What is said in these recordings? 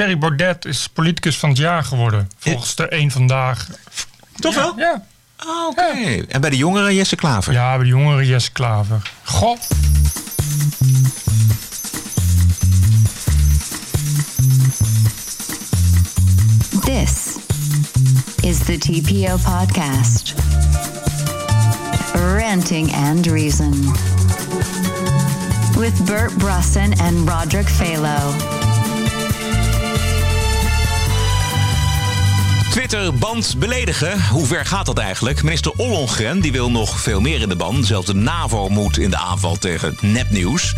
Thierry Baudet is politicus van het jaar geworden. Volgens de één vandaag. Toch wel? Ja. Ah, Oké. En bij de jongeren Jesse Klaver? Ja, bij de jongeren Jesse Klaver. Goh. This is the TPO podcast. Ranting and Reason. With Bert Brussen and Roderick Phalo. Twitter band beledigen. Hoe ver gaat dat eigenlijk? Minister Ollongren die wil nog veel meer in de ban. Zelfs de NAVO moet in de aanval tegen nepnieuws.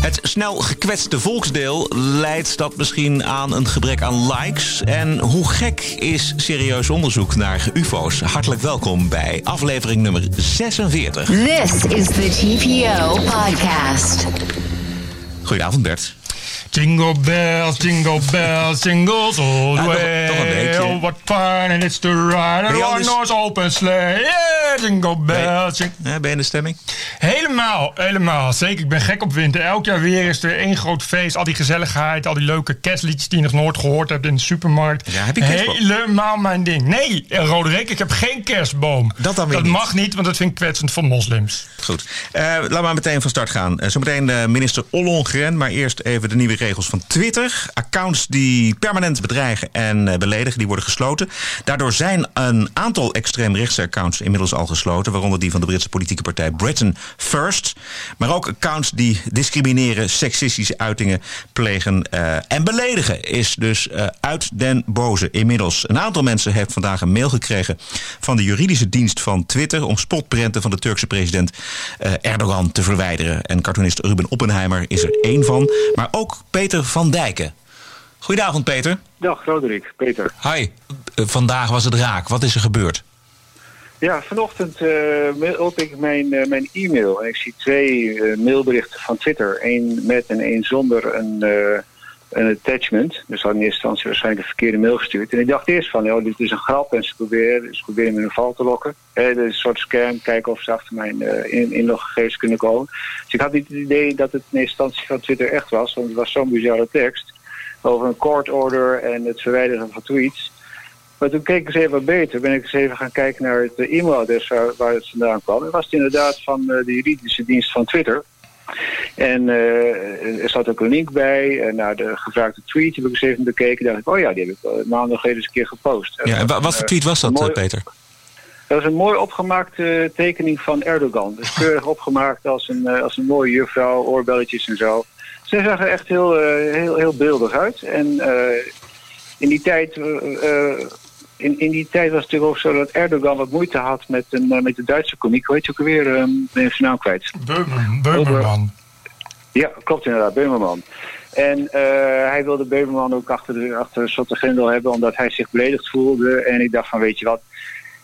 Het snel gekwetste volksdeel leidt dat misschien aan een gebrek aan likes. En hoe gek is serieus onderzoek naar UFO's? Hartelijk welkom bij aflevering nummer 46. This is the TPO podcast. Goedenavond Bert. Jingle bells, jingle bells, jingles all the Ja, toch- way. toch een beetje. Oh, what fun and it's to ride Ben je on al dus- Noah's open sleigh. Yeah, jingle bells. Ja, ben je in de stemming? Helemaal, helemaal. Zeker, ik ben gek op winter. Elk jaar weer is er één groot feest. Al die gezelligheid, al die leuke kerstliedjes die je nog nooit gehoord hebt in de supermarkt. Ja, heb je kerstboom? Helemaal mijn ding. Nee, Roderick, ik heb geen kerstboom. Dat dan weer Dat niet. mag niet, want dat vind ik kwetsend voor moslims. Goed. Eh laten we meteen van start gaan. Eh, zometeen de minister Ollongren, maar eerst even de nieuwe regels van Twitter. Accounts die permanent bedreigen en beledigen, die worden gesloten. Daardoor zijn een aantal extreemrechtse accounts inmiddels al gesloten, waaronder die van de Britse politieke partij Britain First. Maar ook accounts die discrimineren, seksistische uitingen plegen eh, en beledigen is dus eh, uit den boze inmiddels. Een aantal mensen heeft vandaag een mail gekregen van de juridische dienst van Twitter om spotprenten van de Turkse president eh, Erdogan te verwijderen. En cartoonist Ruben Oppenheimer is er één van, maar ook Peter van Dijken. Goedenavond Peter. Dag Roderick, Peter. Hi. Vandaag was het raak. Wat is er gebeurd? Ja, vanochtend open ik mijn, eh, mijn e-mail en ik zie twee eh, mailberichten van Twitter. Eén met en één zonder een, een attachment. Dus had in eerste instantie waarschijnlijk een verkeerde mail gestuurd. En ik dacht eerst van, joh, dit is een grap en ze proberen, ze proberen me in een val te lokken. Is een soort scam, kijken of ze achter mijn in, inloggegevens kunnen komen. Dus ik had niet het idee dat het in eerste instantie van Twitter echt was, want het was zo'n bizarre tekst. Over een court order en het verwijderen van tweets. Maar toen keek ik eens even beter. Ben ik eens even gaan kijken naar het eh, e-mailadres waar, waar het vandaan kwam. En was het inderdaad van eh, de juridische dienst van Twitter. En eh, er zat ook een link bij eh, naar de gevraagde tweet. Heb ik eens even bekeken. dacht ik, oh ja, die heb ik maandag geleden eens een keer gepost. Ja, en wa- wat voor tweet was dat, mooi- Peter? Dat is een mooi opgemaakte tekening van Erdogan. Dus keurig opgemaakt als een, als een mooie juffrouw, oorbelletjes en zo. Ze zag er echt heel, heel, heel beeldig uit. En in die tijd... in, in die tijd was het natuurlijk ook zo dat Erdogan wat moeite had met, een, eh, met de Duitse komiek. Hoe heet je ook alweer? Uh, ben je zijn naam kwijt. Beumer, Beumerman. Ja, klopt inderdaad, Beumerman. En eh, hij wilde Beumerman ook achter de, achter de zotte grendel hebben, omdat hij zich beledigd voelde. En ik dacht van, weet je wat,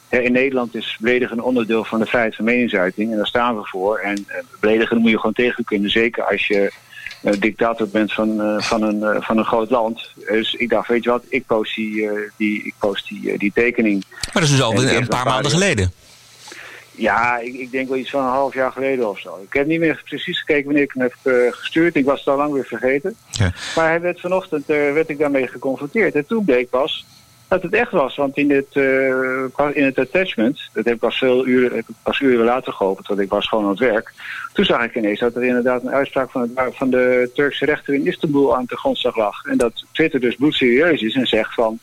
hè, in Nederland is beledigen een onderdeel van de vrijheid van meningsuiting. En daar staan we voor. En eh, beledigen moet je gewoon tegen kunnen, zeker als je dictator bent van, eh, van, een, eh, van een groot land. Dus ik dacht, weet je wat, ik post die, eh, die, ik post die, eh, die tekening. Maar dat is dus al En een, paar maanden geleden. Ja, ik, ik denk wel iets van een half jaar geleden of zo. Ik heb niet meer precies gekeken wanneer ik hem heb eh, gestuurd. Ik was het al lang weer vergeten. Ja. Maar hij werd vanochtend eh, werd ik daarmee geconfronteerd. En toen bleek pas dat het echt was. Want in het, eh, in het attachment, dat heb ik pas, veel uren, heb ik pas uren later geopend, want ik was gewoon aan het werk. Toen zag ik ineens dat er inderdaad een uitspraak van, het, van de Turkse rechter in Istanbul aan de grondslag lag. En dat Twitter dus bloedserieus is en zegt van...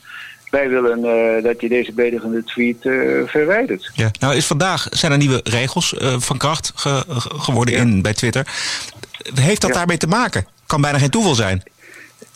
Wij willen eh, dat je deze beledigende tweet eh, verwijdert. Ja. Nou, is vandaag zijn er nieuwe regels van kracht ge- ge- geworden Ja. in, bij Twitter. Heeft dat Ja. daarmee te maken? Kan bijna geen toeval zijn.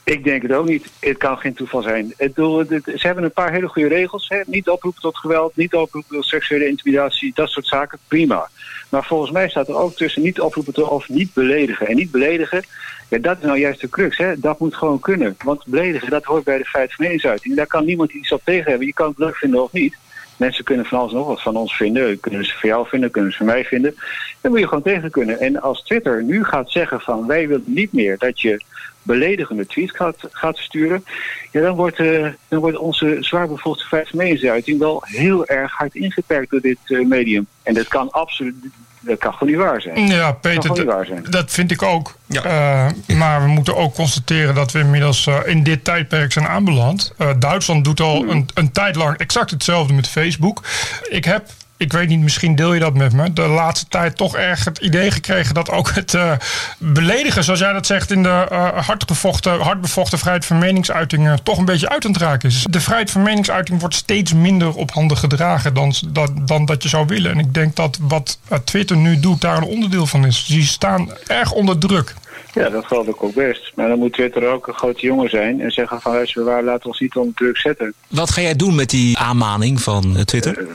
Ik denk het ook niet. Het kan geen toeval zijn. Het doel, het- ze hebben een paar hele goede regels. Hè? Niet oproepen tot geweld, niet oproepen tot seksuele intimidatie, dat soort zaken. Prima. Maar volgens mij staat er ook tussen niet oproepen tot of niet beledigen. En niet beledigen, ja, dat is nou juist de crux. Hè? Dat moet gewoon kunnen. Want beledigen, dat hoort bij de feit van meningsuiting. Daar kan niemand iets op tegen hebben. Je kan het leuk vinden of niet. Mensen kunnen van alles nog wat van ons vinden. Kunnen ze van jou vinden, kunnen ze van mij vinden. Daar moet je gewoon tegen kunnen. En als Twitter nu gaat zeggen van wij willen niet meer dat je beledigende tweets gaat, gaat sturen, ja, dan, wordt, eh, dan wordt onze van meningsuiting wel heel erg hard ingeperkt door dit eh, medium. En dat kan absoluut, Dat kan gewoon niet waar zijn. Ja, Peter, waar zijn. dat vind ik ook. Ja. Eh, maar we moeten ook constateren dat we inmiddels in dit tijdperk zijn aanbeland. Eh, Duitsland doet al Hmm. een, een tijd lang exact hetzelfde met Facebook. Ik heb. Ik weet niet, misschien deel je dat met me. De laatste tijd toch erg het idee gekregen dat ook het eh, beledigen, zoals jij dat zegt, in de eh hardgevochten, hardbevochten vrijheid van meningsuiting eh, toch een beetje uit aan het raken is. De vrijheid van meningsuiting wordt steeds minder op handen gedragen dan, dan, dan dat je zou willen. En ik denk dat wat Twitter nu doet daar een onderdeel van is. Die staan erg onder druk. Ja, dat geloof ik ook best. Maar dan moet Twitter ook een grote jongen zijn en zeggen van luister, waar laten we ons niet onder druk zetten. Wat ga jij doen met die aanmaning van eh, Twitter?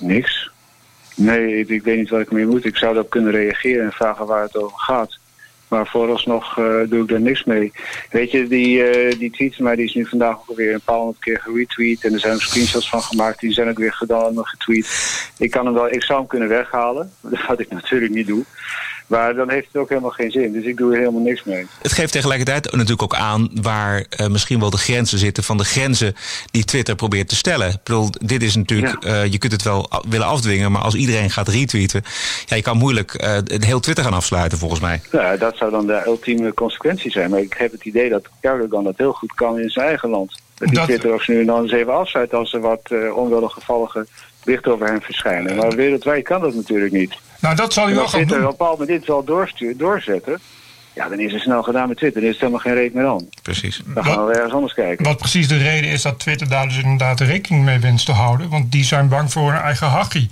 Niks. Nee, ik, ik weet niet wat ik mee moet. Ik zou daarop kunnen reageren en vragen waar het over gaat. Maar vooralsnog eh doe ik daar niks mee. Weet je, die, eh, die tweet mij die is nu vandaag ook alweer een paar honderd keer geretweet. En er zijn ook screenshots van gemaakt. Die zijn ook weer gedaan en getweet. Ik, kan hem wel, ik zou hem kunnen weghalen. Wat ik natuurlijk niet doe. Maar dan heeft het ook helemaal geen zin. Dus ik doe er helemaal niks mee. Het geeft tegelijkertijd natuurlijk ook aan waar eh, misschien wel de grenzen zitten van de grenzen die Twitter probeert te stellen. Ik bedoel, dit is natuurlijk, Ja. eh, je kunt het wel willen afdwingen, maar als iedereen gaat retweeten, ja, je kan moeilijk eh, het heel Twitter gaan afsluiten volgens mij. Nou, dat zou dan de ultieme consequentie zijn. Maar ik heb het idee dat Erdogan dat heel goed kan in zijn eigen land. Dat die Dat- Twitter ook nu en dan eens even afsluit als er wat eh onwelgevallige berichten over hem verschijnen. Maar wereldwijd kan dat natuurlijk niet. Nou, dat zal hij En wel als gaan Twitter op doen. een bepaald moment dit wel doorstuurt, doorzetten, ja, dan is het snel gedaan met Twitter. Dan is het helemaal geen reet meer aan. Precies. Dan gaan we weer ergens anders kijken. Wat precies de reden is dat Twitter daar dus inderdaad rekening mee wenst te houden. Want die zijn bang voor hun eigen hachie.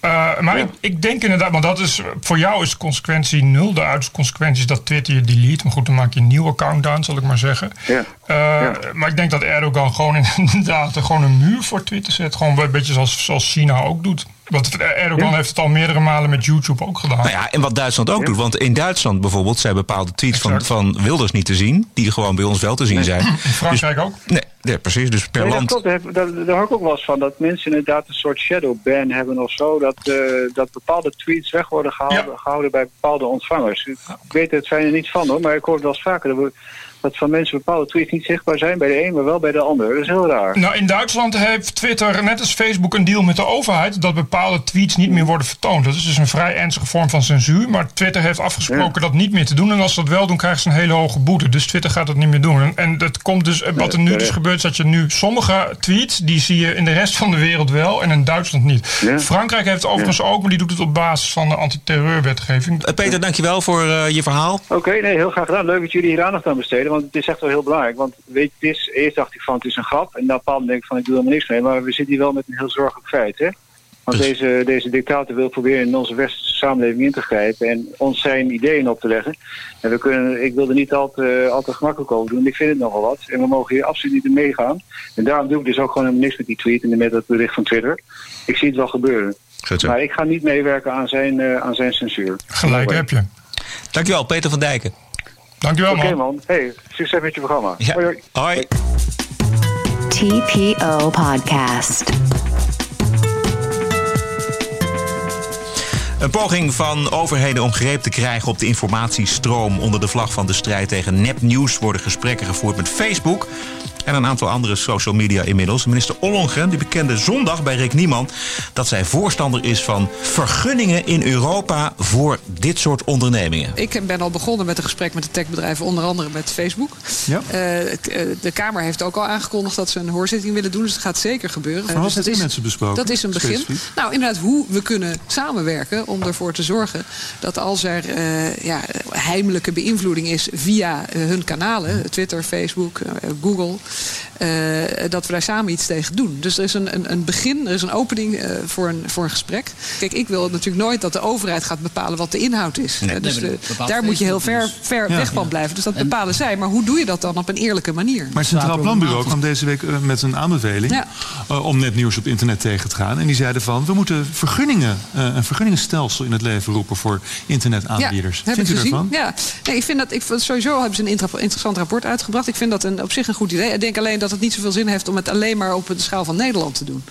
Eh, maar Ja. ik, ik denk inderdaad, want dat is, voor jou is consequentie nul. De uiterste consequentie is dat Twitter je delete. Maar goed, dan maak je een nieuw account aan, zal ik maar zeggen. Ja. Eh, Ja. Maar ik denk dat Erdogan gewoon inderdaad gewoon een muur voor Twitter zet. Gewoon een beetje zoals, zoals China ook doet. Want Erdogan Ja. heeft het al meerdere malen met YouTube ook gedaan. Nou ja, en wat Duitsland ook Ja. doet, want in Duitsland bijvoorbeeld zijn bepaalde tweets van, van Wilders niet te zien, die gewoon bij ons wel te zien zijn. In Frankrijk ook. Nee, ja, precies. Dus per Nee, dat land. klopt. Daar, ik ook wel eens van. Dat mensen inderdaad een soort shadow ban hebben of zo. Dat, eh, dat bepaalde tweets weg worden gehouden, Ja. gehouden bij bepaalde ontvangers. Ik weet het fijn er niet van hoor. Maar ik hoor het wel eens vaker. Dat, we- dat van mensen bepaalde tweets niet zichtbaar zijn bij de een, maar wel bij de ander. Dat is heel raar. Nou, in Duitsland heeft Twitter, net als Facebook, een deal met de overheid dat bepaalde tweets niet meer worden vertoond. Dat is dus een vrij ernstige vorm van censuur. Maar Twitter heeft afgesproken dat niet meer te doen. En als ze dat wel doen, krijgen ze een hele hoge boete. Dus Twitter gaat dat niet meer doen. En, en dat komt dus, wat er nu dus terecht. Gebeurt, is dat je nu sommige tweets, die zie je in de rest van de wereld wel en in Duitsland niet. Ja. Frankrijk heeft het overigens ook, maar die doet het op basis van de antiterreurwetgeving. Eh, Peter, dankjewel voor eh, je verhaal. Oké, nee, heel graag gedaan. Leuk dat jullie hier aandacht aan besteden. Want het is echt wel heel belangrijk. Want weet je, eerst dacht ik van het is een grap. En dan denk ik van ik doe helemaal niks mee. Maar we zitten hier wel met een heel zorgelijk feit. Hè? Want Dus- deze, deze dictator wil proberen in onze westerse samenleving in te grijpen. En ons zijn ideeën op te leggen. En we kunnen, ik wil er niet al te, al te gemakkelijk over doen. Ik vind het nogal wat. En we mogen hier absoluut niet in meegaan. En daarom doe ik dus ook gewoon helemaal niks met die tweet. En met dat bericht van Twitter. Ik zie het wel gebeuren. Goed. Maar ik ga niet meewerken aan zijn, eh, aan zijn censuur. Gelijk heb je. Dankjewel, Peter van Dijken. Dankjewel Oké man. man. Hey, succes met je programma. Ja. Hoi, hoi. Hoi. TPO Podcast. Een poging van overheden om greep te krijgen op de informatiestroom onder de vlag van de strijd tegen nepnieuws worden gesprekken gevoerd met Facebook en een aantal andere social media inmiddels. Minister Ollongren die bekende zondag bij Rick Niemand dat zij voorstander is van vergunningen in Europa voor dit soort ondernemingen. Ik ben al begonnen met een gesprek met de techbedrijven, onder andere met Facebook. Ja. Eh, eh, de Kamer heeft ook al aangekondigd dat ze een hoorzitting willen doen, dus dat gaat zeker gebeuren. Van wat dus u is- met ze besproken? Dat is een begin. Specifiek? Nou, inderdaad, hoe we kunnen samenwerken om ervoor te zorgen dat als er eh, ja, heimelijke beïnvloeding is via hun kanalen, Twitter, Facebook, Google, eh, dat we daar samen iets tegen doen. Dus er is een, een, een begin, er is een opening eh, voor, een, voor een gesprek. Kijk, ik wil natuurlijk nooit dat de overheid gaat bepalen wat de inhoud is. Nee. Eh, dus Nee, de- daar moet je heel ver, Facebook ver Ja. weg van blijven. Dus dat bepalen zij. Maar hoe doe je dat dan op een eerlijke manier? Maar het Centraal Planbureau kwam deze week met een aanbeveling Ja. eh, om netnieuws op internet tegen te gaan. En die zeiden van, we moeten vergunningen, eh, een vergunningenstelsel in het leven roepen voor internetaanbieders. heb Vindt u gezien. ervan? Ja. Nee, ik vind dat ik, sowieso hebben ze een inter- interessant rapport uitgebracht. Ik vind dat een, op zich een goed idee. Ik denk alleen dat het niet zoveel zin heeft om het alleen maar op de schaal van Nederland te doen.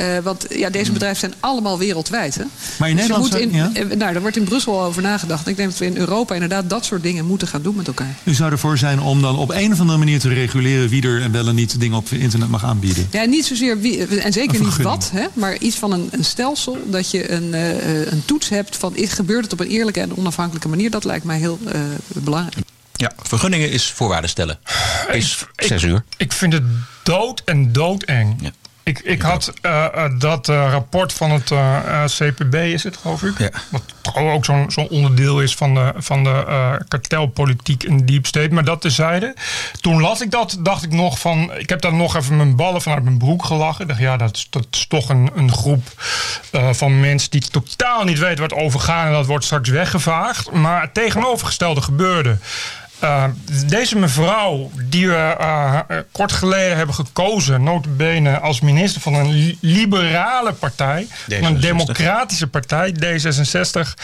Uh, want ja, deze bedrijven zijn allemaal wereldwijd. Hè? Maar in Dus Nederland... moet in, ja? eh, nou, daar wordt in Brussel over nagedacht. Ik denk dat we in Europa inderdaad dat soort dingen moeten gaan doen met elkaar. U zou ervoor zijn om dan op een of andere manier te reguleren... wie er wel en niet dingen op internet mag aanbieden. Ja, niet zozeer wie, en zeker niet wat, hè, maar iets van een, een stelsel dat je een, eh, eh, een toets hebt van is- gebeurt het op een eerlijke en onafhankelijke manier. Dat lijkt mij heel eh, belangrijk. Ja, vergunningen is voorwaarden stellen. Is zes uur. Ik vind het dood en doodeng. Ja. Ik, ik had eh, eh, dat eh, rapport van het CPB, is het geloof ik? Ja. Wat ook zo'n zo'n onderdeel is van de, van de kartelpolitiek in Deep State. Maar dat tezijde. Toen las ik dat, dacht ik nog van... Ik heb daar nog even mijn ballen vanuit mijn broek gelachen. Ik dacht, ja, dat is, dat is toch een, een groep van mensen... die totaal niet weten waar het over gaat. En dat wordt straks weggevaagd. Maar het tegenovergestelde gebeurde. Uh, deze mevrouw, die we uh, kort geleden hebben gekozen, notabene als minister van een li liberale partij, van een D66. democratische partij, D66,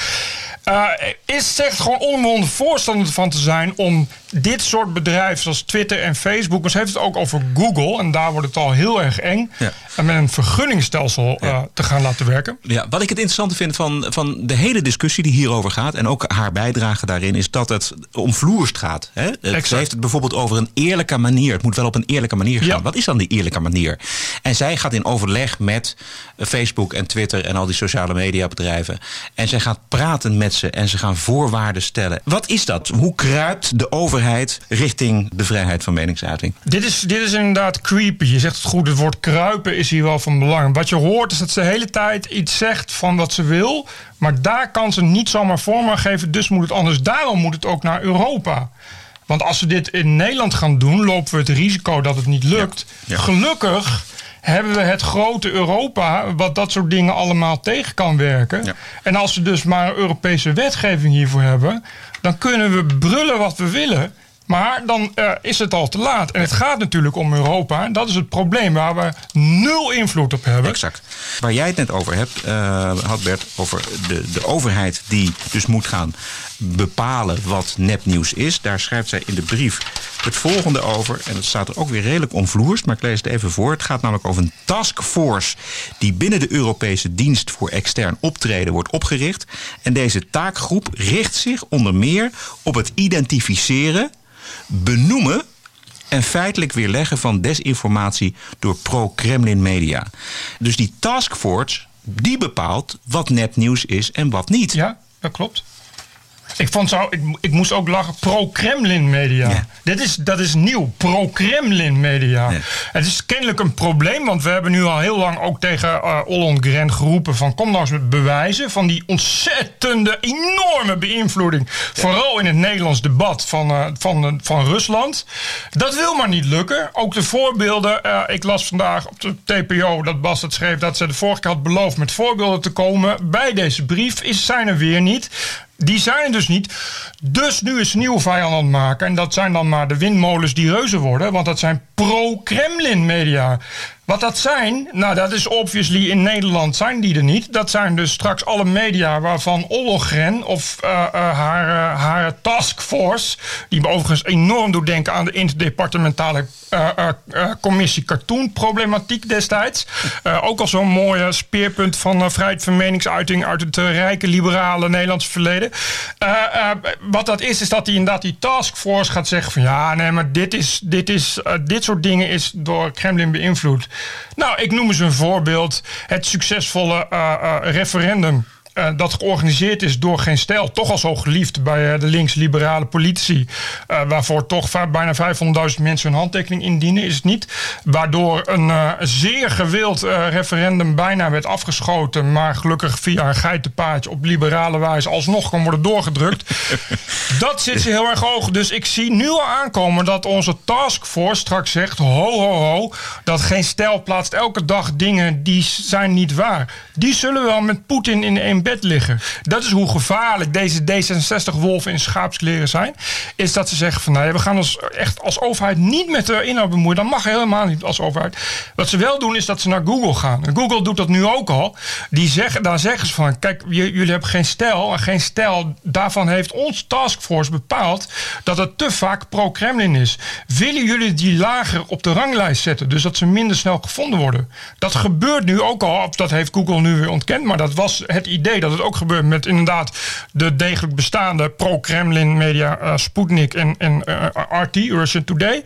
uh, is zegt gewoon onbewonden voorstander van te zijn om dit soort bedrijven zoals Twitter en Facebook, maar ze heeft het ook over Google, en daar wordt het al heel erg eng, Ja. en met een vergunningstelsel Ja. te gaan laten werken. Ja, wat ik het interessante vind van, van de hele discussie die hierover gaat... en ook haar bijdrage daarin, is dat het omvloerst gaat. Hè? Het, Exact. ze heeft het bijvoorbeeld over een eerlijke manier. Het moet wel op een eerlijke manier gaan. Ja. Wat is dan die eerlijke manier? En zij gaat in overleg met eh, Facebook en Twitter... en al die sociale mediabedrijven. En zij gaat praten met ze en ze gaan voorwaarden stellen. Wat is dat? Hoe kruipt de overheid richting de vrijheid van meningsuiting? Dit is, dit is inderdaad creepy. Je zegt het goed, het woord kruipen is hier wel van belang. Wat je hoort is dat ze de hele tijd iets zegt van wat ze wil. Maar daar kan ze niet zomaar vorm aan geven, dus moet het anders. Daarom moet het ook naar Europa. Want als we dit in Nederland gaan doen, lopen we het risico dat het niet lukt. Ja. Gelukkig hebben we het grote Europa, wat dat soort dingen allemaal tegen kan werken. Ja. En als we dus maar een Europese wetgeving hiervoor hebben, dan kunnen we brullen wat we willen. Maar dan eh, is het al te laat. En het gaat natuurlijk om Europa. En dat is het probleem waar we nul invloed op hebben. Exact. Waar jij het net over hebt, eh, had Bert, over de, de overheid die dus moet gaan bepalen wat nepnieuws is. Daar schrijft zij in de brief het volgende over. En het staat er ook weer redelijk omvloerst, maar ik lees het even voor. Het gaat namelijk over een taskforce die binnen de Europese dienst voor extern optreden wordt opgericht. En deze taakgroep richt zich onder meer op het identificeren, benoemen en feitelijk weerleggen van desinformatie door pro-Kremlin media. Dus die taskforce die bepaalt wat nepnieuws is en wat niet. Ja, dat klopt. Ik, vond zo, ik, ik moest ook lachen. Pro-Kremlin media. Ja. Dit is, dat is nieuw. Pro-Kremlin media. Ja. Het is kennelijk een probleem. Want we hebben nu al heel lang ook tegen uh, Ollongren geroepen. Van kom nou eens met bewijzen. Van die ontzettende, enorme beïnvloeding. Vooral in het Nederlands debat van, uh, van, uh, van Rusland. Dat wil maar niet lukken. Ook de voorbeelden. eh, ik las vandaag op de TPO dat Bas het schreef. Dat ze de vorige keer had beloofd met voorbeelden te komen. Bij deze brief is, zijn er weer niet. Die zijn er dus niet. Dus nu is een nieuwe vijand aan het maken. En dat zijn dan maar de windmolens die reuzen worden. Want dat zijn pro-Kremlin media. Wat dat zijn, nou dat is obviously in Nederland zijn die er niet. Dat zijn dus straks alle media waarvan Ollogren of uh, haar, uh, haar taskforce... die me overigens enorm doet denken aan de interdepartementale commissie cartoon-problematiek destijds. ook al zo'n mooie speerpunt van vrijheid van meningsuiting... uit het rijke liberale Nederlandse verleden. wat dat is, is dat die inderdaad die taskforce gaat zeggen van... ja, nee, maar dit, is, dit, is, dit soort dingen is door Kremlin beïnvloed. Nou, ik noem eens een voorbeeld. Het succesvolle uh, uh, referendum. Uh, dat georganiseerd is door Geen Stijl. Toch al zo geliefd bij de links-liberale politici. waarvoor toch bijna 500.000 mensen hun handtekening indienen, is het niet. Waardoor een zeer gewild referendum bijna werd afgeschoten. Maar gelukkig via een geitenpaadje op liberale wijze alsnog kan worden doorgedrukt. dat zit ze heel erg hoog. Dus ik zie nu al aankomen dat onze taskforce straks zegt: ho, ho, ho. Dat Geen Stijl plaatst elke dag dingen die zijn niet waar. Die zullen wel met Poetin in één bed liggen. Dat is hoe gevaarlijk deze D66-wolven in schaapskleren zijn. Is dat ze zeggen van nee, we gaan ons echt als overheid niet met de inhoud bemoeien. Dat mag helemaal niet als overheid. Wat ze wel doen is dat ze naar Google gaan. En Google doet dat nu ook al. Die zeggen, daar zeggen ze van kijk, jullie hebben geen stijl. En geen stijl, daarvan heeft ons taskforce bepaald dat het te vaak pro-Kremlin is. Willen jullie die lager op de ranglijst zetten? Dus dat ze minder snel gevonden worden. Dat gebeurt nu ook al. Dat heeft Google nu weer ontkend. Maar dat was het idee dat het ook gebeurt met inderdaad de degelijk bestaande pro-Kremlin media uh, Sputnik en, en uh, RT, Russian Today.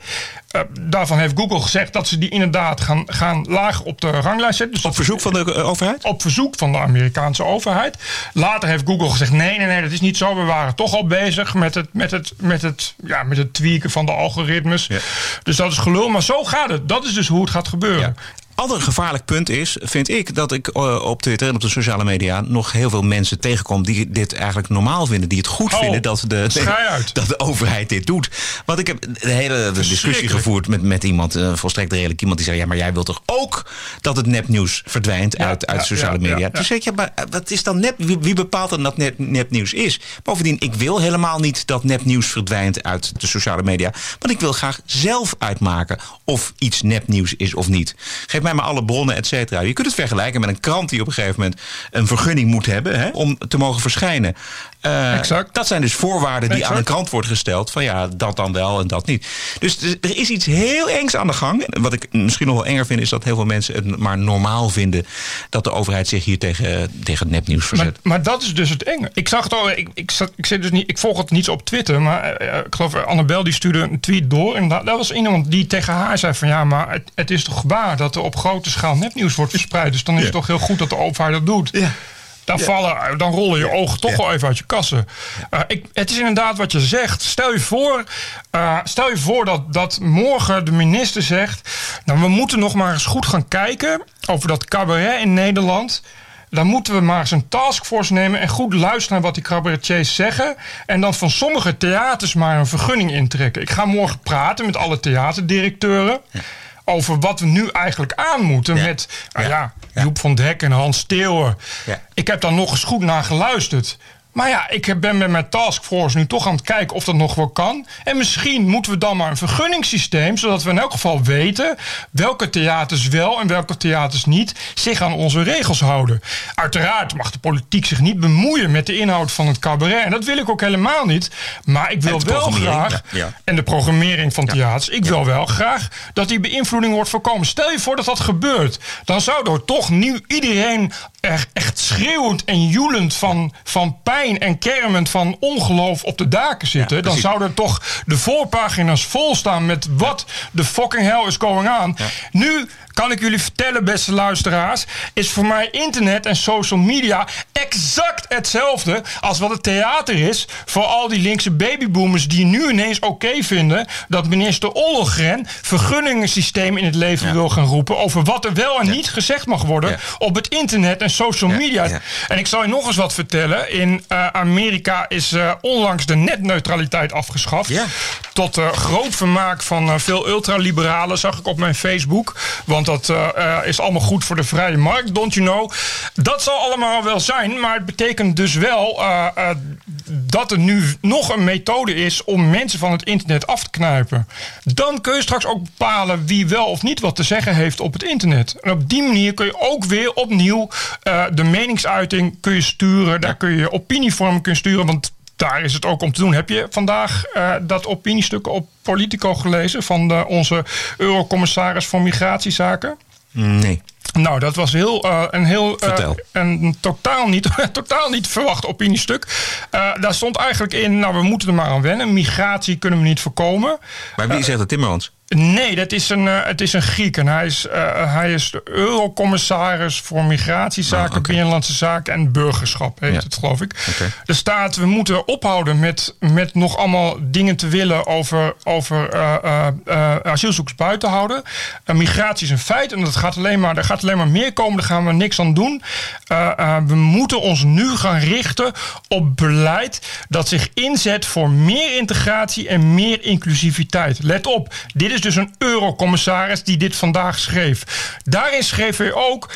Uh, daarvan heeft Google gezegd dat ze die inderdaad gaan, gaan laag op de ranglijst zetten. Dus op verzoek van de overheid? Op verzoek van de Amerikaanse overheid. Later heeft Google gezegd: nee, nee, nee, dat is niet zo. We waren toch al bezig met het, met het, met het, ja, met het tweaken van de algoritmes. Ja. Dus dat is gelul. Maar zo gaat het. Dat is dus hoe het gaat gebeuren. Ja ander gevaarlijk punt is, vind ik, dat ik uh, op Twitter en op de sociale media nog heel veel mensen tegenkom die dit eigenlijk normaal vinden, die het goed Oh, vinden dat de, dat de overheid dit doet. Want ik heb de hele discussie gevoerd met, met iemand, uh, volstrekt redelijk iemand die zei: Ja, maar jij wilt toch ook dat het nepnieuws verdwijnt Ja, uit, uit ja, sociale ja, media? Toen zei ik: Ja, maar wat is dan nep? Wie, wie bepaalt dan dat nep, nepnieuws is? Bovendien, ik wil helemaal niet dat nepnieuws verdwijnt uit de sociale media. Want ik wil graag zelf uitmaken of iets nepnieuws is of niet. Geef mij maar alle bronnen, et cetera. Je kunt het vergelijken met een krant die op een gegeven moment een vergunning moet hebben hè, om te mogen verschijnen. Exact. Dat zijn dus voorwaarden die Exact. aan een krant wordt gesteld. Van ja, dat dan wel en dat niet. Dus er is iets heel engs aan de gang. Wat ik misschien nog wel enger vind, is dat heel veel mensen het maar normaal vinden dat de overheid zich hier tegen, tegen nepnieuws Maar, verzet. maar dat is dus het enge. Ik zag het al. Ik, ik, zat, ik, zit dus niet, ik volg het niet op Twitter. Maar eh, ik geloof Annabel die stuurde een tweet door. En dat, dat was iemand die tegen haar zei van ja, maar het, het is toch waar dat er op grote schaal nepnieuws wordt verspreid. Dus dan is het toch heel goed dat de overheid dat doet. Dan, vallen, dan rollen je ogen toch Ja. wel even uit je kassen. Eh, ik, het is inderdaad wat je zegt. Stel je voor, eh, stel je voor dat, dat morgen de minister zegt... Nou, we moeten nog maar eens goed gaan kijken over dat cabaret in Nederland... Dan moeten we maar eens een taskforce nemen en goed luisteren naar wat die cabaretiers zeggen. En dan van sommige theaters maar een vergunning intrekken. Ik ga morgen praten met alle theaterdirecteuren. Over wat we nu eigenlijk aan moeten Ja. met nou Ja. Joep van Dek en Hans Steeuwen. Ik heb daar nog eens goed naar geluisterd. Maar ja, ik ben met mijn taskforce nu toch aan het kijken of dat nog wel kan. En misschien moeten we dan maar een vergunningssysteem, zodat we in elk geval weten welke theaters wel en welke theaters niet zich aan onze regels houden. Uiteraard mag de politiek zich niet bemoeien met de inhoud van het cabaret. En dat wil ik ook helemaal niet. Maar ik wil wel graag. ja, ja. En de programmering van theaters. Ik wil wel graag dat die beïnvloeding wordt voorkomen. Stel je voor dat dat gebeurt. Dan zou er toch nu iedereen er echt schreeuwend en joelend van, van pijn en kermend van ongeloof op de daken zitten. dan precies. zouden toch de voorpagina's vol staan met wat de fucking hell is going on. Nu kan ik jullie vertellen, beste luisteraars, is voor mij internet en social media exact hetzelfde als wat het theater is voor al die linkse babyboomers die nu ineens oké vinden dat minister Ollogren vergunningensysteem in het leven Ja. wil gaan roepen over wat er wel en niet gezegd mag worden Ja. op het internet en social media. ja. En ik zal je nog eens wat vertellen. In eh, Amerika is eh, onlangs de netneutraliteit afgeschaft. Ja. Tot eh, groot vermaak van veel ultraliberalen, zag ik op mijn Facebook. Want dat is allemaal goed voor de vrije markt, don't you know. Dat zal allemaal wel zijn, maar het betekent dus wel dat er nu nog een methode is om mensen van het internet af te knijpen. Dan kun je straks ook bepalen wie wel of niet wat te zeggen heeft op het internet. En op die manier kun je ook weer opnieuw eh, de meningsuiting kun je sturen. Daar kun je opinievormen kun sturen, want daar is het ook om te doen. Heb je vandaag eh, dat opiniestuk op Politico gelezen van de, onze eurocommissaris voor migratiezaken? Nee. Nou, dat was heel, eh, een heel een totaal niet, totaal niet verwacht opiniestuk. Daar stond eigenlijk in, nou, we moeten er maar aan wennen. Migratie kunnen we niet voorkomen. Maar wie zegt dat Timmermans? Nee, dat is een, eh, het is een Griek. En hij is, eh, hij is de eurocommissaris voor migratiezaken, oké. binnenlandse zaken en burgerschap, heet Ja. het geloof ik. Oké. Er staat, we moeten ophouden met, met nog allemaal dingen te willen over, over eh, asielzoekers buiten houden. Migratie is een feit en dat gaat alleen maar, er gaat alleen maar meer komen, daar gaan we niks aan doen. We moeten ons nu gaan richten op beleid dat zich inzet voor meer integratie en meer inclusiviteit. Let op, dit is dus een eurocommissaris die dit vandaag schreef. Daarin schreef hij ook.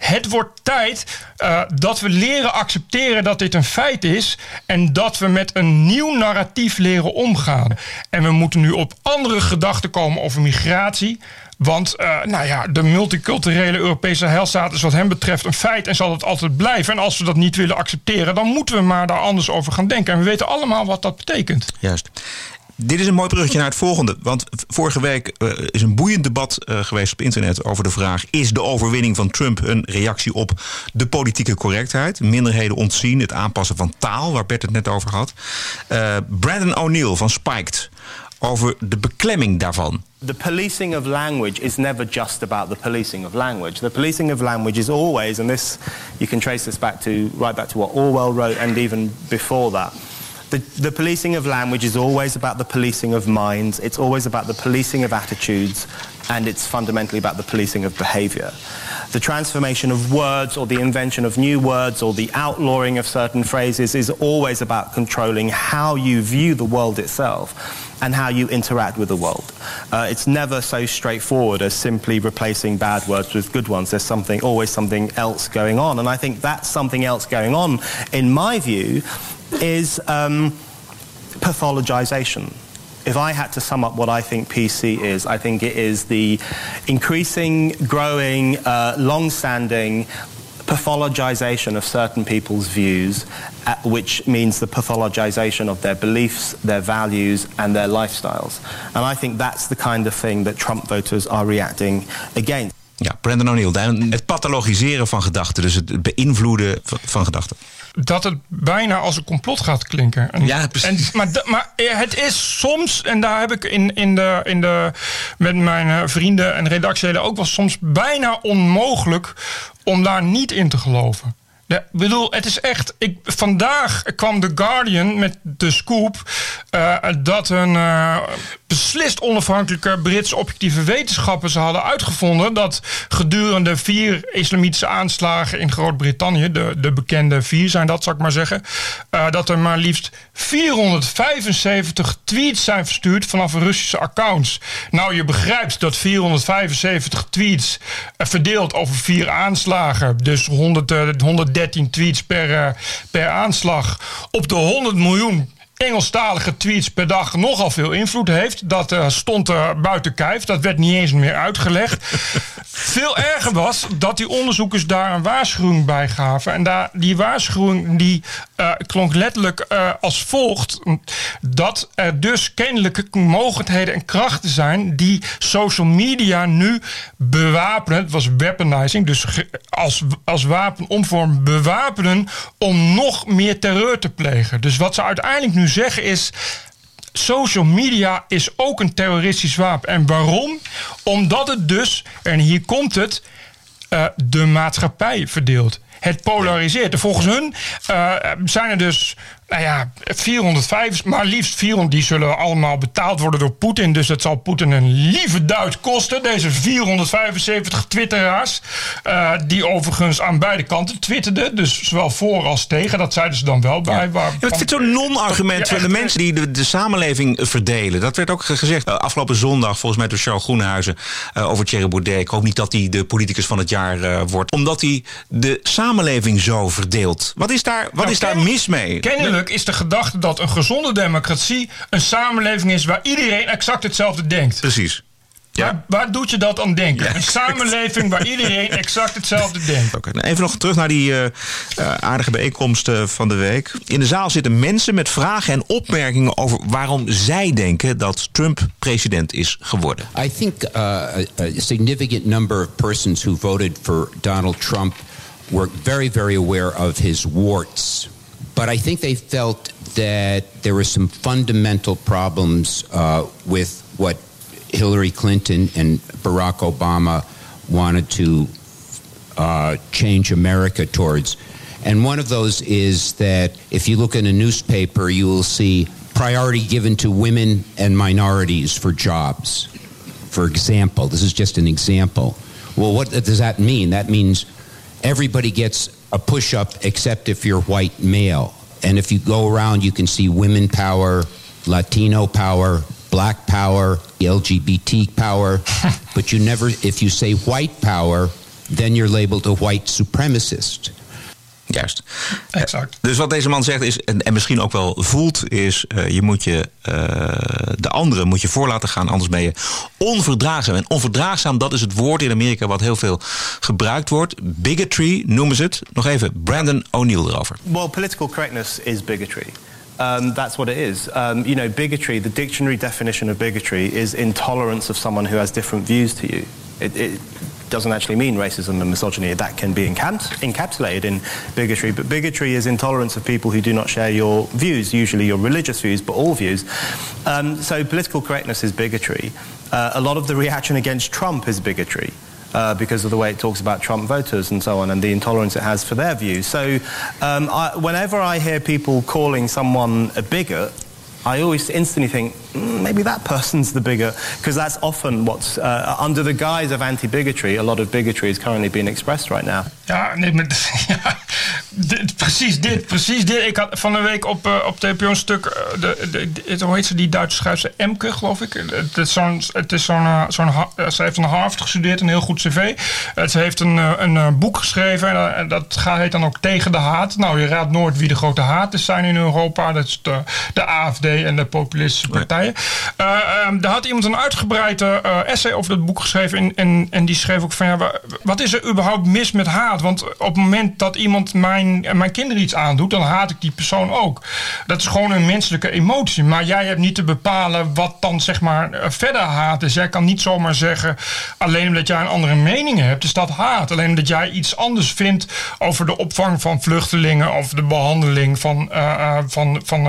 Het wordt tijd uh, dat we leren accepteren dat dit een feit is. En dat we met een nieuw narratief leren omgaan. En we moeten nu op andere gedachten komen over migratie. Want uh, nou ja, de multiculturele Europese heilstaat is wat hem betreft een feit en zal het altijd blijven. En als we dat niet willen accepteren, dan moeten we maar daar anders over gaan denken. En we weten allemaal wat dat betekent. Juist. Dit is een mooi bruggetje naar het volgende. Want vorige week uh, is een boeiend debat uh, geweest op internet over de vraag: is de overwinning van Trump een reactie op de politieke correctheid? Minderheden ontzien, het aanpassen van taal, waar Bert het net over had. Uh, Brandon O'Neill van Spiked over de beklemming daarvan. The policing of language is never just about the policing of language. The policing of language is always, and this you can trace this back to right back to what Orwell wrote, and even before that. The, the policing of language is always about the policing of minds. It's always about the policing of attitudes, and it's fundamentally about the policing of behavior. The transformation of words or the invention of new words or the outlawing of certain phrases is always about controlling how you view the world itself and how you interact with the world. Uh, it's never so straightforward as simply replacing bad words with good ones. There's something, always something else going on. And I think that's something else going on, in my view, is um, pathologization. If I had to sum up what I think PC is, I think it is the increasing, growing, uh, long standing pathologization of certain people's views, uh, which means the pathologization of their beliefs, their values, and their lifestyles. And I think that's the kind of thing that Trump voters are reacting against. Ja, Brandon O'Neill. Het pathologiseren van gedachten, dus het beïnvloeden van gedachten dat het bijna als een complot gaat klinken. En, ja, precies. En, maar, maar het is soms, en daar heb ik in, in de, in de, met mijn eh, vrienden en redactieleden ook wel soms bijna onmogelijk om daar niet in te geloven. Ik bedoel, het is echt. Ik, vandaag kwam The Guardian met de scoop. Uh, dat een uh, beslist onafhankelijke Britse objectieve wetenschappers hadden uitgevonden. dat gedurende vier islamitische aanslagen in Groot-Brittannië. De, de bekende vier zijn dat, zal ik maar zeggen. Uh, dat er maar liefst 475 tweets zijn verstuurd vanaf Russische accounts. Nou, je begrijpt dat 475 tweets verdeeld over vier aanslagen. dus 100, 130 13 tweets per, per aanslag op de 100 miljoen Engelstalige tweets per dag nogal veel invloed heeft. Dat uh, stond er buiten kijf. Dat werd niet eens meer uitgelegd. Veel erger was dat die onderzoekers daar een waarschuwing bij gaven. En daar, die waarschuwing die, uh, klonk letterlijk uh, als volgt. Dat er dus kennelijke mogelijkheden en krachten zijn... die social media nu bewapenen. Het was weaponizing, dus als, als wapen omvorm bewapenen... om nog meer terreur te plegen. Dus wat ze uiteindelijk nu zeggen is. Social media is ook een terroristisch wapen. En waarom? Omdat het dus, en hier komt het, uh, de maatschappij verdeelt. Het polariseert. En volgens hun uh, zijn er dus nou ja, 405, maar liefst 400, die zullen allemaal betaald worden door Poetin. Dus dat zal Poetin een lieve duit kosten. Deze 475 twitteraars, uh, die overigens aan beide kanten twitterden. Dus zowel voor als tegen, dat zeiden ze dan wel bij. Ja. Waar, ja, het is zo'n non-argument ja, de mensen die de, de, samenleving verdelen. Dat werd ook gezegd uh, afgelopen zondag, volgens mij door Charles Groenhuizen, uh, over Thierry Baudet. Ik hoop niet dat hij de politicus van het jaar wordt. Omdat hij de samenleving zo verdeelt. Wat is daar, wat nou, is daar mis mee? Kennelijk is de gedachte dat een gezonde democratie een samenleving is waar iedereen exact hetzelfde denkt. Precies. Ja. Waar, waar doet je dat aan denken? Ja. Een samenleving waar iedereen exact hetzelfde denkt. Okay, nou even nog terug naar die uh, uh, aardige bijeenkomsten van de week. In de zaal zitten mensen met vragen en opmerkingen over waarom zij denken dat Trump president is geworden. I think uh, a, a significant number of persons who voted for Donald Trump were very, very aware of his warts. But I think they felt that there were some fundamental problems uh, with what Hillary Clinton and Barack Obama wanted to uh, change America towards. And one of those is that if you look in a newspaper, you will see priority given to women and minorities for jobs. For example, this is just an example. Well, what does that mean? That means everybody gets a push up except if you're white male. And if you go around, you can see women power, Latino power, black power, LGBT power. but you never, if you say white power, then you're labeled a white supremacist. Juist. Exact. Dus wat deze man zegt is, en, en misschien ook wel voelt, is uh, je moet je uh, de anderen moet je voor laten gaan, anders ben je onverdraagzaam. En onverdraagzaam, dat is het woord in Amerika wat heel veel gebruikt wordt. Bigotry noemen ze het. Nog even Brandon O'Neill erover. Well, political correctness is bigotry. Um, that's what it is. Um, you know, bigotry, the dictionary definition of bigotry is intolerance of someone who has different views to you. It, it, doesn't actually mean racism and misogyny. That can be encapsulated in bigotry, but bigotry is intolerance of people who do not share your views, usually your religious views, but all views. Um, so political correctness is bigotry. Uh, a lot of the reaction against Trump is bigotry. Uh, because of the way it talks about Trump voters and so on, and the intolerance it has for their views. So, um, I, whenever I hear people calling someone a bigot, I always instantly think mm, maybe that person's the bigger, because that's often what's uh, under the guise of anti-bigotry. A lot of bigotry is currently being expressed right now. Ja, nee, precies dit, precies dit. Ik had van de week op, uh, op TPO een stuk, uh, de, de, hoe heet ze, die Duitse schrijfster Emke, geloof ik. Het is zo'n, het is zo'n, uh, zo'n ze heeft een Harvard gestudeerd, een heel goed cv. ze heeft een, een boek geschreven en dat gaat, heet dan ook Tegen de Haat. Nou, je raadt nooit wie de grote haters zijn in Europa. Dat is de, de AFD en de populistische partijen. Uh, um, daar had iemand een uitgebreide uh, essay over dat boek geschreven. En, en, en die schreef ook van ja, wat is er überhaupt mis met haat? Want op het moment dat iemand mijn, mijn kinderen iets aandoet, dan haat ik die persoon ook. Dat is gewoon een menselijke emotie. Maar jij hebt niet te bepalen wat dan zeg maar verder haat is. Jij kan niet zomaar zeggen, alleen omdat jij een andere mening hebt, is dat haat. Alleen omdat jij iets anders vindt over de opvang van vluchtelingen of de behandeling van, uh, van, van,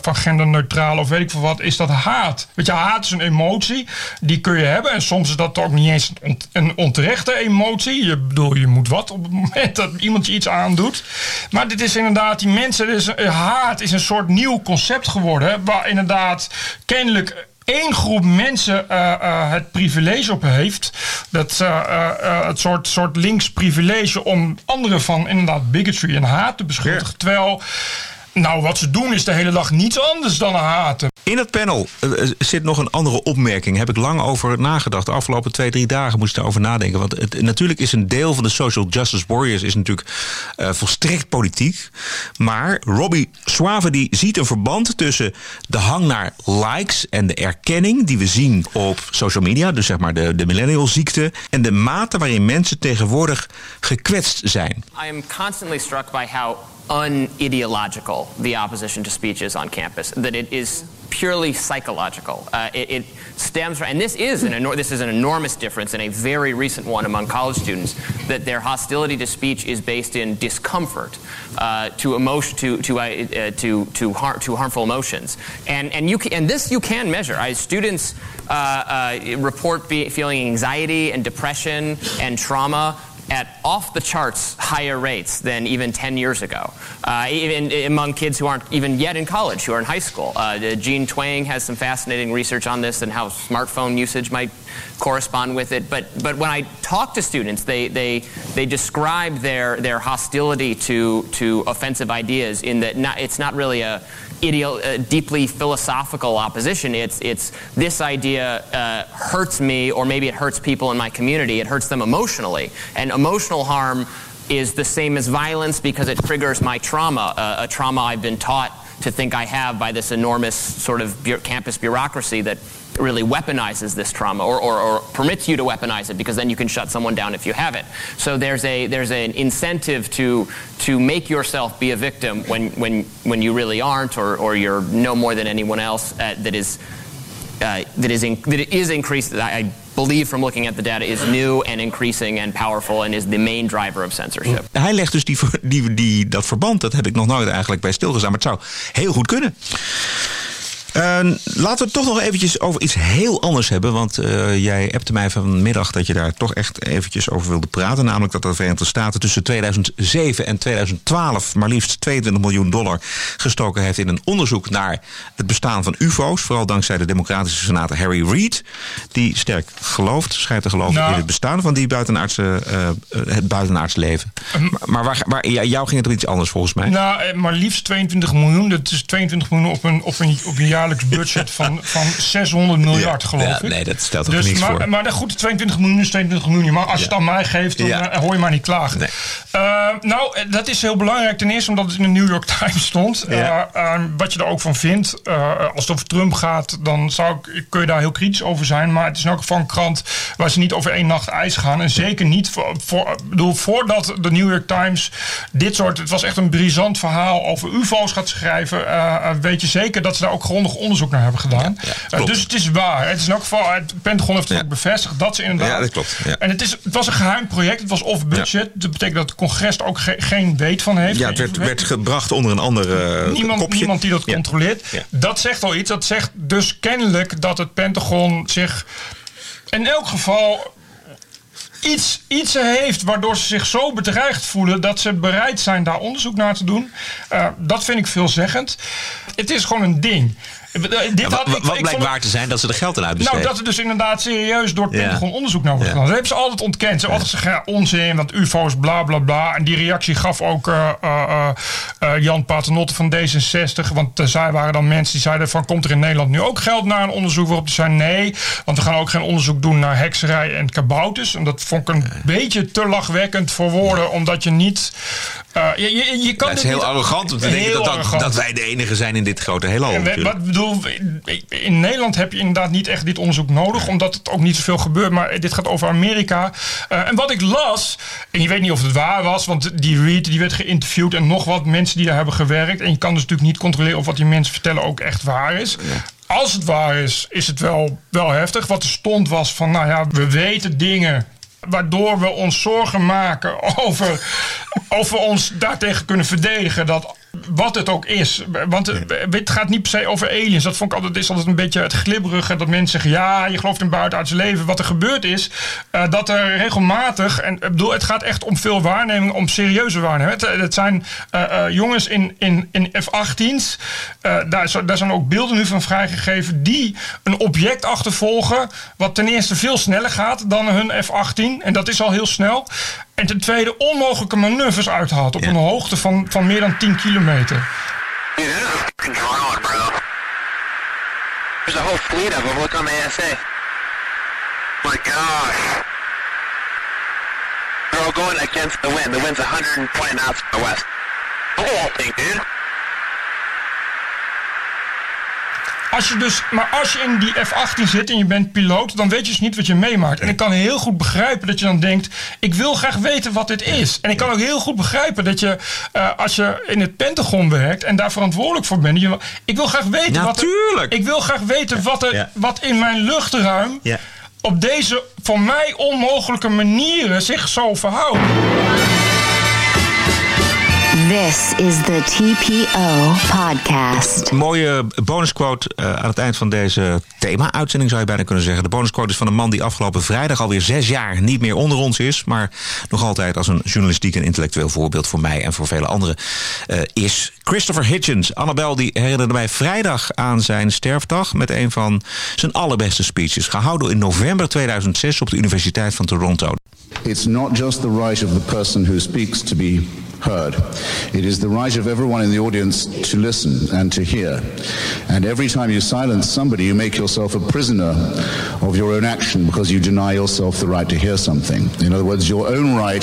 van genderneutraal of weet ik veel wat, is dat haat. Weet je, haat is een emotie, die kun je hebben. En soms is dat ook niet eens een onterechte emotie. Je bedoel, je moet wat op het moment dat iemand je iets aandoet. Maar dit is inderdaad, die mensen, dus, haat is een soort nieuw concept geworden. Hè, waar inderdaad kennelijk één groep mensen uh, uh, het privilege op heeft. Dat uh, het soort, soort links privilege om anderen van inderdaad bigotry en haat te beschuldigen. Terwijl nou, wat ze doen is de hele dag niets anders dan haten. In het panel uh, zit nog een andere opmerking. Heb ik lang over nagedacht. De afgelopen twee, drie dagen moest ik daarover nadenken. Want het, natuurlijk is een deel van de social justice warriors is natuurlijk uh, volstrekt politiek. Maar Robbie Suave die ziet een verband tussen de hang naar likes en de erkenning die we zien op social media. Dus zeg maar de, de millennial ziekte. En de mate waarin mensen tegenwoordig gekwetst zijn. I am constantly struck by how unideological the opposition to speech is on campus. That it is purely psychological. Uh, it, it, stems from, and this is an enor- this is an enormous difference and a very recent one among college students. That their hostility to speech is based in discomfort uh, to emotion to to uh, to to, har- to harmful emotions. And and you can, and this you can measure. I, students uh, uh, report be- feeling anxiety and depression and trauma at off the charts higher rates than even 10 years ago, uh, even among kids who aren't even yet in college, who are in high school. Uh, Gene Twang has some fascinating research on this and how smartphone usage might correspond with it. But, but when I talk to students, they, they, they describe their, their hostility to, to offensive ideas in that not, it's not really a ideo- uh, deeply philosophical opposition. It's, it's this idea uh, hurts me, or maybe it hurts people in my community. It hurts them emotionally. And emotional harm is the same as violence because it triggers my trauma, uh, a trauma I've been taught to think I have by this enormous sort of bu- campus bureaucracy that really weaponizes this trauma or, or, or, permits you to weaponize it because then you can shut someone down if you have it. So there's, a, there's an incentive to, to make yourself be a victim when, when, when you really aren't or, or you're no more than anyone else uh, that is, uh, that is, in, that is increased. That I, believe from looking at the data is new and increasing and powerful and is the main driver of censorship. Hij legt dus die, die, die, dat verband, dat heb ik nog nooit eigenlijk bij stilgestaan, maar het zou heel goed kunnen. Uh, laten we het toch nog eventjes over iets heel anders hebben. Want uh, jij appte mij vanmiddag dat je daar toch echt eventjes over wilde praten. Namelijk dat de Verenigde Staten tussen 2007 en 2012 maar liefst 22 miljoen dollar gestoken heeft in een onderzoek naar het bestaan van UFO's. Vooral dankzij de democratische senator Harry Reid. Die sterk gelooft, schijnt te geloven nou, in het bestaan van die buitenaardse, uh, het buitenaardse leven. maar, maar waar, waar, jou ging het om iets anders volgens mij. Nou, maar liefst 22 miljoen. Dat is 22 miljoen op een, op een, op een jaar jaarlijks budget van, van 600 miljard, geloof Ja, ik. nee, dat stelt er dus, niks maar, voor. Maar de goed, 22 miljoen is 22 miljoen. Maar als je het aan mij geeft, dan eh, hoor je maar niet klagen. Nee. Eh, nou, eh, dat is heel belangrijk. Ten eerste omdat het in de New York Times stond. Ja. Eh, eh, wat je er ook van vindt. als het over Trump gaat, dan zou ik, kun je daar heel kritisch over zijn. Maar het is elk geval een krant waar ze niet over één nacht ijs gaan. En zeker niet voor, voor, bedoel, voordat de New York Times dit soort. Het was echt een brisant verhaal over UFO's gaat schrijven. weet je zeker dat ze daar ook grondig onderzoek naar hebben gedaan. Ja, Eh, dus het is waar. Het is in elk geval. Het Pentagon heeft het ook bevestigd dat ze inderdaad. Ja, dat klopt, ja. En het, is, het was een geheim project. Het was off budget. Dat betekent dat het congres er ook ge- geen weet van heeft. Ja, het werd, werd gebracht onder een ander eh, Niemand, kopje. niemand die dat controleert. Dat zegt al iets. Dat zegt dus kennelijk dat het Pentagon zich in elk geval iets, iets heeft waardoor ze zich zo bedreigd voelen dat ze bereid zijn daar onderzoek naar te doen. Eh, dat vind ik veelzeggend. Het is gewoon een ding. Dit Ja, had- wat ik- wat ik blijkt waar te zijn dat ze er geld aan uitbesteden. nou, dat er dus inderdaad serieus door het. Pentagon onderzoek naar wordt gedaan. Dat hebben ze altijd ontkend. Ze hebben altijd gezegd, ja, onzin, want ufo's, bla bla bla. En die reactie gaf ook eh, eh, eh, eh, Jan Paternotte van D66. Want zij waren dan mensen die zeiden van... komt er in Nederland nu ook geld naar een onderzoek? Waarop die zei nee, want we gaan ook geen onderzoek doen naar hekserij en kabouters. En dat vond ik een beetje te lachwekkend voor woorden. Omdat je niet... eh, je, je, je kan Ja, het is heel arrogant om te denken dat, dat, dat wij de enige zijn in dit grote heelal. Wat bedoel, in- in Nederland heb je inderdaad niet echt dit onderzoek nodig, omdat het ook niet zoveel gebeurt. Maar dit gaat over Amerika. Eh, en wat ik las, en je weet niet of het waar was, want die Reed die werd geïnterviewd en nog wat mensen die daar hebben gewerkt. En je kan dus natuurlijk niet controleren of wat die mensen vertellen ook echt waar is. Als het waar is, is het wel, wel heftig. Wat er stond was van, nou ja, we weten dingen waardoor we ons zorgen maken over of we ons daartegen kunnen verdedigen. Dat wat het ook is. Want het, het gaat niet per se over aliens. Dat vond ik altijd, is altijd een beetje het glibberige. Dat mensen zeggen, ja, je gelooft in buitenaards leven. Wat er gebeurd is, eh, dat er regelmatig... En ik bedoel, het gaat echt om veel waarneming, om serieuze waarneming. Het, het zijn eh, eh, jongens in, in, in F-18's. eh, daar, daar zijn ook beelden nu van vrijgegeven... die een object achtervolgen... wat ten eerste veel sneller gaat dan hun F-18. En dat is al heel snel. En ten tweede onmogelijke manoeuvres uithaalt... op een hoogte van, van meer dan 10 kilometer. Control, bro. There's a whole fleet of them. Look on the ASA. My gosh. They're all going against the wind. The wind's 120 knots to the west. That thing, dude. Als je dus, maar als je in die F-18 zit en je bent piloot, dan weet je dus niet wat je meemaakt. En ik kan heel goed begrijpen dat je dan denkt: ik wil graag weten wat dit is. En ik kan ook heel goed begrijpen dat je, eh, als je in het Pentagon werkt en daar verantwoordelijk voor bent, je, ik wil graag weten wat. Natuurlijk. Er, ik wil graag weten wat, er, Ja. wat in mijn luchtruim Ja. op deze voor mij onmogelijke manieren zich zo verhoudt. This is the TPO podcast. Mooie bonusquote eh, aan het eind van deze thema-uitzending zou je bijna kunnen zeggen. De bonusquote is van een man die afgelopen vrijdag alweer zes jaar niet meer onder ons is. Maar nog altijd als een journalistiek en intellectueel voorbeeld voor mij en voor vele anderen eh, is. Christopher Hitchens. Annabel die herinnerde mij vrijdag aan zijn sterfdag met een van zijn allerbeste speeches. Gehouden in november 2006 op de Universiteit van Toronto. It's not just the right of the person who speaks to be heard. It is the right of everyone in the audience to listen and to hear. And every time you silence somebody, you make yourself a prisoner of your own action because you deny yourself the right to hear something. In other words, your own right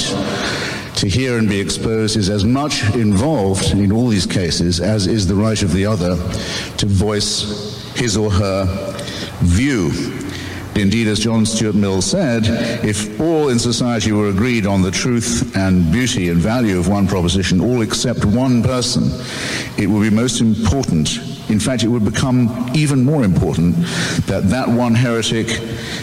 to hear and be exposed is as much involved in all these cases as is the right of the other to voice his or her view. Indeed, as John Stuart Mill said, if all in society were agreed on the truth and beauty and value of one proposition, all except one person, it would be most important. In fact, it would become even more important that that one heretic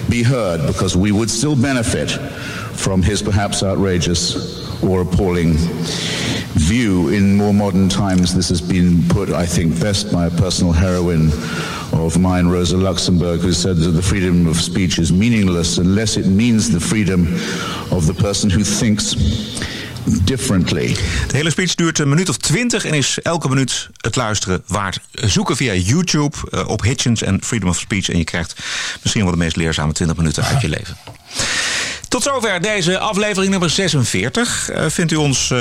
be heard because we would still benefit from his perhaps outrageous or appalling view. In more modern times, this has been put, I think, best by a personal heroine of mine, Rosa Luxemburg, who said that the freedom of speech is meaningless unless it means the freedom of the person who thinks differently. De hele speech duurt een minuut of twintig en is elke minuut het luisteren waard. Zoeken via YouTube eh, op Hitchens en Freedom of Speech en je krijgt misschien wel de meest leerzame 20 minuten uit je leven. Tot zover deze aflevering nummer 46. Uh, vindt u ons uh,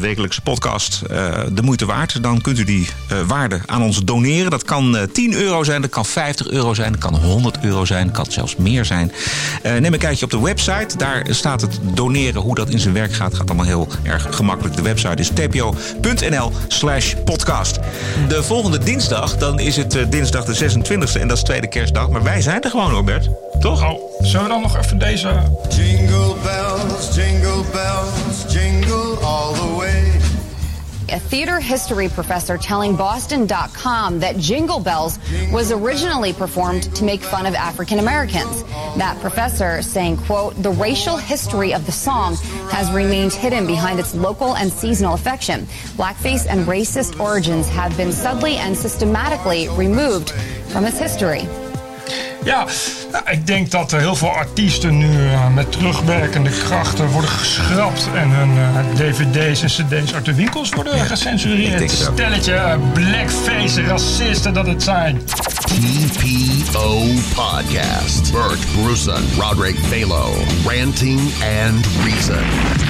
wekelijkse podcast uh, de moeite waard? Dan kunt u die waarde aan ons doneren. Dat kan 10 euro zijn, dat kan 50 euro zijn, dat kan 100 euro zijn, dat kan zelfs meer zijn. neem een kijkje op de website. Daar staat het doneren, hoe dat in zijn werk gaat. Gaat allemaal heel erg gemakkelijk. De website is tpo.nl slash podcast. De volgende dinsdag, dan is het dinsdag de 26e en dat is tweede kerstdag. Maar wij zijn er gewoon, Robert. Toch? Oh, zullen we dan nog even deze... Jingle bells, jingle bells, jingle all the way. A theater history professor telling Boston.com that Jingle Bells was originally performed to make fun of African Americans. That professor saying, quote, the racial history of the song has remained hidden behind its local and seasonal affection. Blackface and racist origins have been subtly and systematically removed from its history. Ja, nou, ik denk dat heel veel artiesten nu uh, met terugwerkende krachten worden geschrapt en hun uh, dvd's en cd's uit de winkels worden ja, gecensureerd. Stelletje uh, blackface racisten dat het zijn. TPO Podcast. Bert Brussen, Roderick Balo, Ranting and Reason.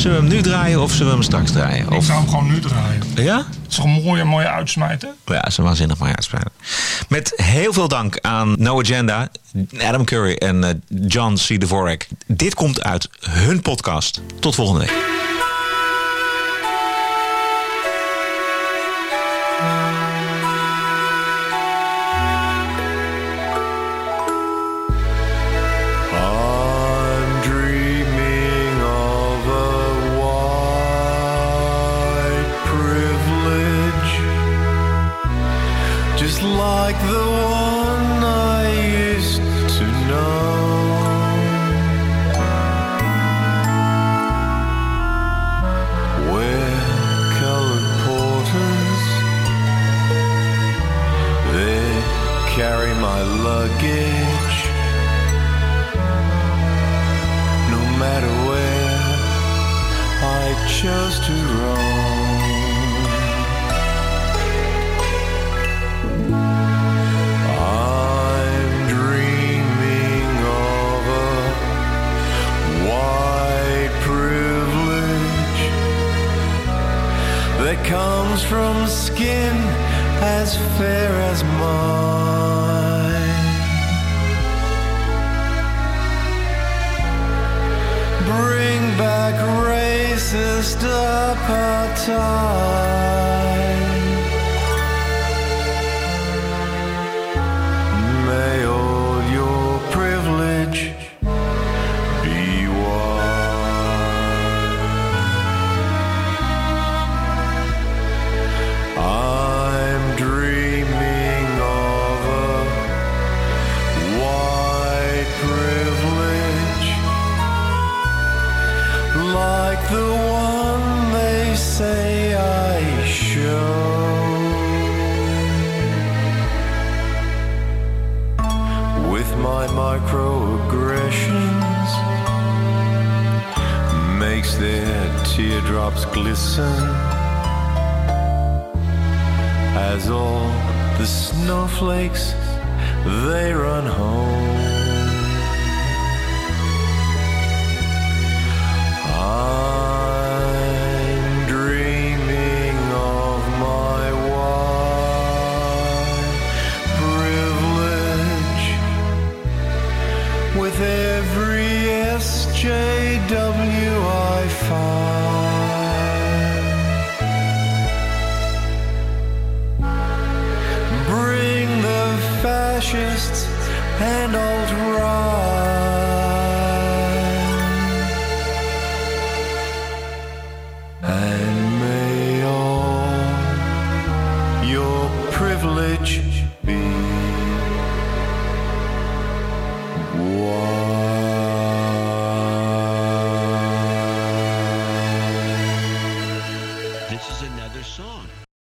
Zullen we hem nu draaien of zullen we hem straks draaien? Of... Ik zou hem gewoon nu draaien. Ja? Het is toch een mooie, mooie? Ja, het is een waanzinnig mooie uitsmijten. Met heel veel dank aan No Agenda, Adam Curry en uh, John C. Dvorak. Dit komt uit hun podcast. Tot volgende week. My microaggressions. Makes their teardrops glisten. As all the snowflakes they run home with